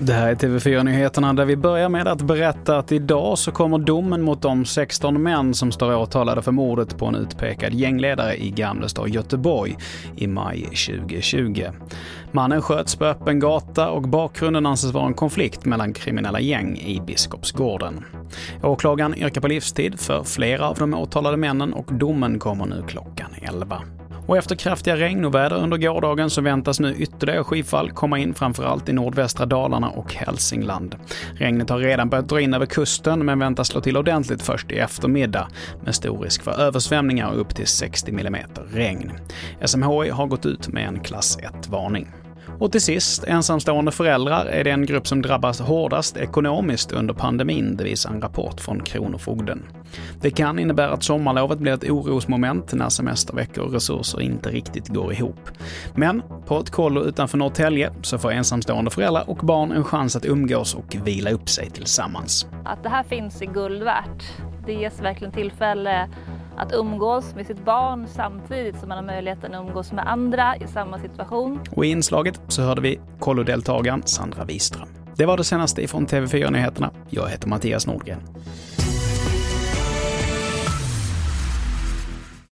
Det här är TV4-nyheterna där vi börjar med att berätta att idag så kommer domen mot de 16 män som står åtalade för mordet på en utpekad gängledare i Gamlestad, Göteborg i maj 2020. Mannen sköts på öppen gata och bakgrunden anses vara en konflikt mellan kriminella gäng i Biskopsgården. Åklagaren yrkar på livstid för flera av de åtalade männen och domen kommer nu klockan 11. Och efter kraftiga regnoväder under gårdagen så väntas nu ytterligare skyfall komma in framförallt i nordvästra Dalarna och Hälsingland. Regnet har redan börjat dra in över kusten men väntas slå till ordentligt först i eftermiddag med stor risk för översvämningar och upp till 60 mm regn. SMHI har gått ut med en klass 1-varning. Och till sist, ensamstående föräldrar är den grupp som drabbas hårdast ekonomiskt under pandemin, det visar en rapport från Kronofogden. Det kan innebära att sommarlovet blir ett orosmoment när semesterveckor och resurser inte riktigt går ihop. Men på ett kollo utanför Norrtälje så får ensamstående föräldrar och barn en chans att umgås och vila upp sig tillsammans. Att det här finns är guld värt. Det ges verkligen tillfälle att umgås med sitt barn samtidigt som man har möjligheten att umgås med andra i samma situation. Och i inslaget så hörde vi kollodeltagaren Sandra Wiström. Det var det senaste ifrån TV4 Nyheterna. Jag heter Mattias Nordgren.